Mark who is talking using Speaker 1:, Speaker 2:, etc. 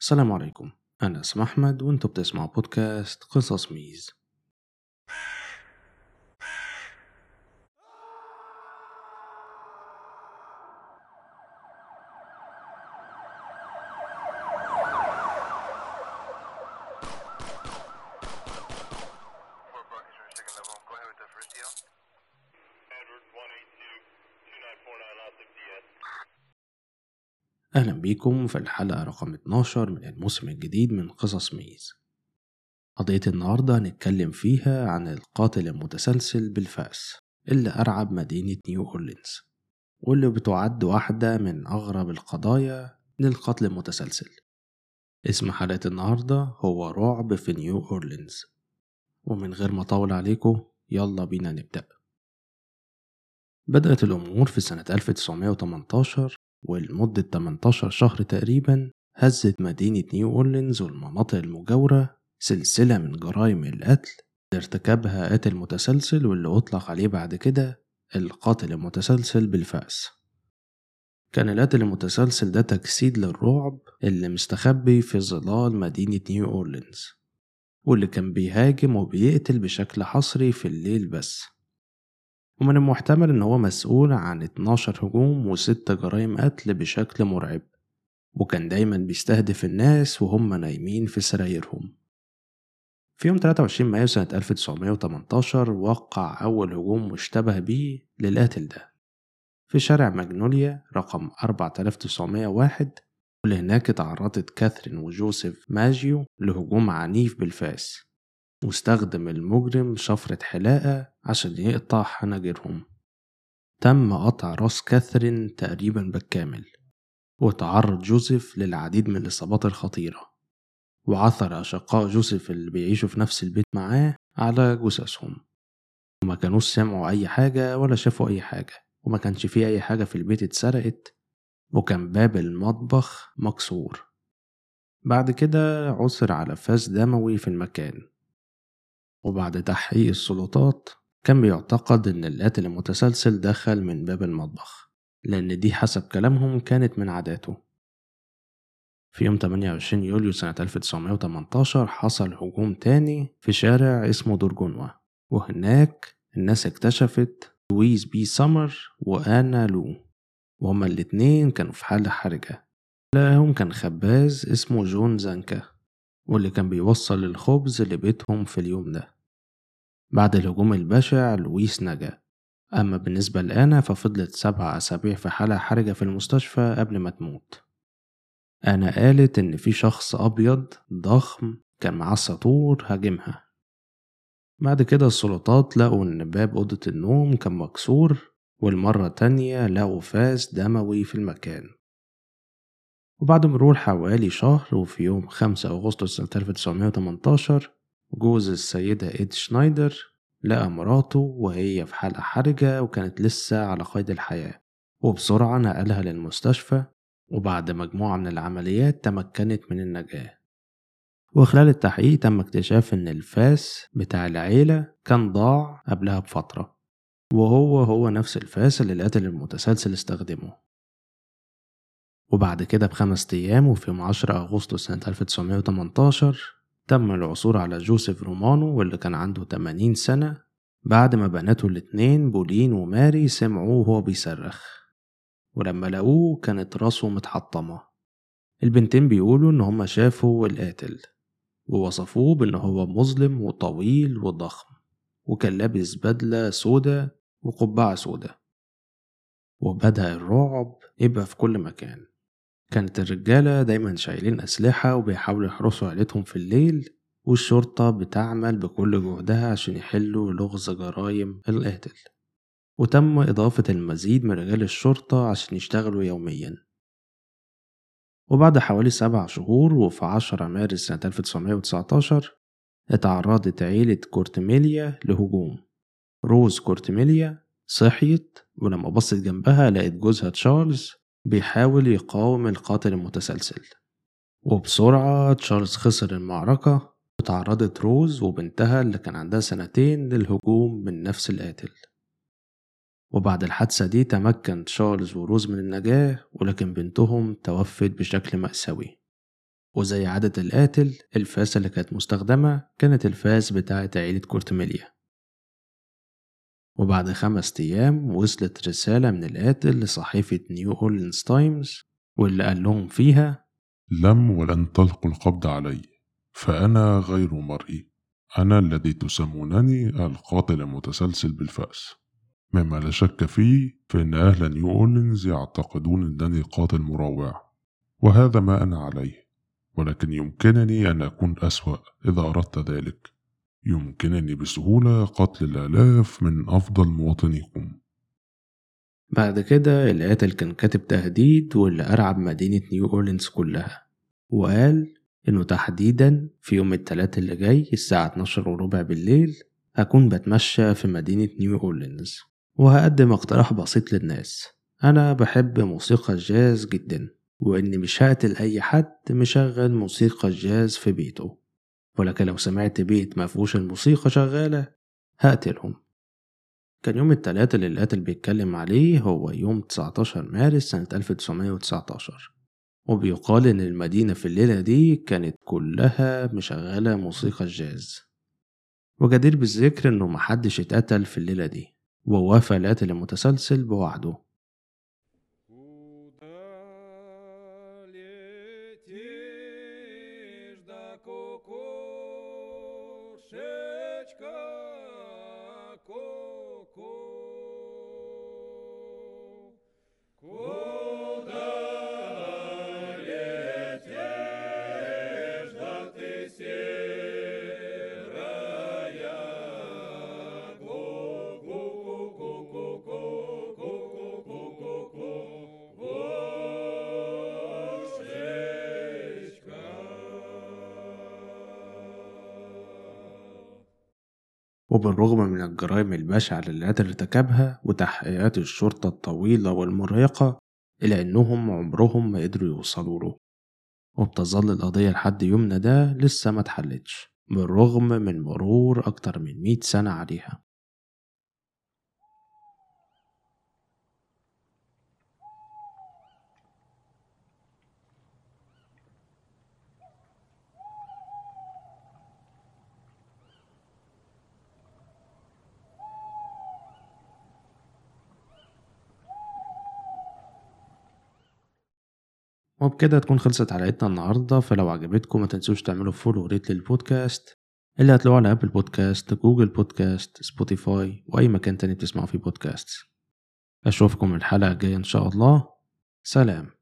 Speaker 1: السلام عليكم. أنا اسم أحمد وأنتوا بتسمعوا بودكاست قصص ميز. أهلا بيكم في الحلقة رقم 12 من الموسم الجديد من قصص ميز. قضية النهاردة هنتكلم فيها عن القاتل المتسلسل بالفأس اللي أرعب مدينة نيو أورلينز واللي بتعد واحدة من أغرب القضايا للقتل المتسلسل. اسم حلقة النهاردة هو رعب في نيو أورلينز. ومن غير ما أطول عليكم يلا بينا نبدأ. بدأت الأمور في سنة 1918 ولمدة 18 شهر تقريبا هزت مدينة نيو أورلينز والمناطق المجاورة سلسلة من جرائم القتل اللي ارتكبها قاتل متسلسل واللي أطلق عليه بعد كده القاتل المتسلسل بالفأس. كان القاتل المتسلسل ده تجسيد للرعب اللي مستخبي في ظلال مدينة نيو أورلينز واللي كان بيهاجم وبيقتل بشكل حصري في الليل بس. ومن المحتمل إن هو مسؤول عن 12 هجوم وست جرائم قتل بشكل مرعب وكان دايما بيستهدف الناس وهم نايمين في سرايرهم. في يوم 23 مايو سنة 1918 وقع أول هجوم مشتبه بيه للقاتل ده. في شارع ماجنوليا رقم 4901 واللي هناك اتعرضت كاثرين وجوزيف ماجيو لهجوم عنيف بالفاس واستخدم المجرم شفرة حلاقة عشان يقطع حناجرهم. تم قطع راس كاثرين تقريبا بالكامل وتعرض جوزيف للعديد من الإصابات الخطيرة وعثر أشقاء جوزيف اللي بيعيشوا في نفس البيت معاه على جثثهم. وما كانوش سمعوا أي حاجة ولا شافوا أي حاجة وما كانش فيه أي حاجة في البيت اتسرقت وكان باب المطبخ مكسور. بعد كده عثر على فاس دموي في المكان. وبعد تحقيق السلطات كان بيعتقد إن القاتل المتسلسل دخل من باب المطبخ لأن دي حسب كلامهم كانت من عاداته. في يوم 28 يوليو سنة 1918 حصل هجوم تاني في شارع اسمه دورجونوا وهناك الناس اكتشفت لويس بيسمر وآنا لو وهما الاتنين كانوا في حالة حرجة. لهم كان خباز اسمه جون زانكا واللي كان بيوصل الخبز لبيتهم في اليوم ده. بعد الهجوم البشع لويس نجا. أما بالنسبة لأنا ففضلت سبع أسابيع في حالة حرجة في المستشفى قبل ما تموت. أنا قالت إن في شخص أبيض ضخم كان معاه ساطور هاجمها. بعد كده السلطات لقوا إن باب أوضة النوم كان مكسور والمرة تانية لقوا فاس دموي في المكان. وبعد مرور حوالي شهر وفي يوم 5 أغسطس سنة 1918 جوز السيدة إيد شنايدر لقى مراته وهي في حالة حرجة وكانت لسه على قيد الحياة وبسرعة نقلها للمستشفى وبعد مجموعة من العمليات تمكنت من النجاة. وخلال التحقيق تم اكتشاف إن الفاس بتاع العيلة كان ضاع قبلها بفترة وهو هو نفس الفاس اللي القاتل المتسلسل استخدمه. وبعد كده بخمس أيام وفي يوم 10 أغسطس سنة 1918 تم العثور على جوزيف رومانو واللي كان عنده 80 سنة بعد ما بناته الاتنين بولين وماري سمعوه وهو بيصرخ. ولما لقوه كانت راسه متحطمة. البنتين بيقولوا إن هما شافوا القاتل ووصفوه بإن هو مظلم وطويل وضخم وكان لابس بدلة سودا وقبعة سودا وبدأ الرعب يبقى في كل مكان. كانت الرجالة دايما شايلين أسلحة وبيحاولوا يحرسوا عيلتهم في الليل والشرطة بتعمل بكل جهدها عشان يحلوا لغز جرايم القاتل. وتم إضافة المزيد من رجال الشرطة عشان يشتغلوا يوميا. وبعد حوالي سبع شهور وفي عشرة مارس سنة 1919 اتعرضت عيلة كورتميليا لهجوم. روز كورتميليا صحيت ولما بصت جنبها لقت جوزها تشارلز بيحاول يقاوم القاتل المتسلسل. وبسرعة تشارلز خسر المعركة وتعرضت روز وبنتها اللي كان عندها سنتين للهجوم من نفس القاتل. وبعد الحادثة دي تمكن تشارلز وروز من النجاة ولكن بنتهم توفت بشكل مأساوي. وزي عادة القاتل الفاس اللي كانت مستخدمة كانت الفاس بتاعة عيلة كورتميليا. وبعد خمس أيام وصلت رسالة من القاتل لصحيفة نيو أورلينز تايمز واللي قال لهم فيها
Speaker 2: لم ولن تلقوا القبض علي فأنا غير مرئي. أنا الذي تسمونني القاتل المتسلسل بالفأس. مما لا شك فيه فإن أهل نيو أورلينز يعتقدون أنني قاتل مروع وهذا ما أنا عليه. ولكن يمكنني أن أكون أسوأ إذا أردت ذلك. يمكنني بسهولة قتل الآلاف من أفضل مواطنيكم.
Speaker 1: بعد كده القاتل كان كاتب تهديد واللي أرعب مدينة نيو أورلينز كلها وقال إنه تحديدا في يوم التلات اللي جاي الساعة 12 وربع بالليل هكون بتمشى في مدينة نيو أورلينز وهقدم اقتراح بسيط للناس. أنا بحب موسيقى الجاز جدا وإني مش هقتل أي حد مشغل موسيقى الجاز في بيته. ولكن لو سمعت بيت مفهوش الموسيقى شغالة هقتلهم كان يوم التلاتة اللي القاتل بيتكلم عليه هو يوم 19 مارس سنة 1919 وبيقال إن المدينة في الليلة دي كانت كلها مشغلة موسيقى الجاز. وجدير بالذكر إنه محدش اتقتل في الليلة دي ووافى القاتل المتسلسل بوعده. وبالرغم من الجرائم البشعة القاتل ارتكبها وتحقيقات الشرطة الطويلة والمرهقة إلا إنهم عمرهم ما قدروا يوصلوا له. وبتظل القضية لحد يومنا ده لسه ما اتحلتش بالرغم من مرور أكتر من مئة سنة عليها. وبكده تكون خلصت حلقتنا النهاردة. فلو عجبتكم ما تنسوش تعملوا follow و rate للبودكاست اللي هتلاقوه على Apple Podcast Google Podcast Spotify وأي مكان تاني بتسمعوا فيه بودكاست أشوفكم الحلقة الجاية إن شاء الله. سلام.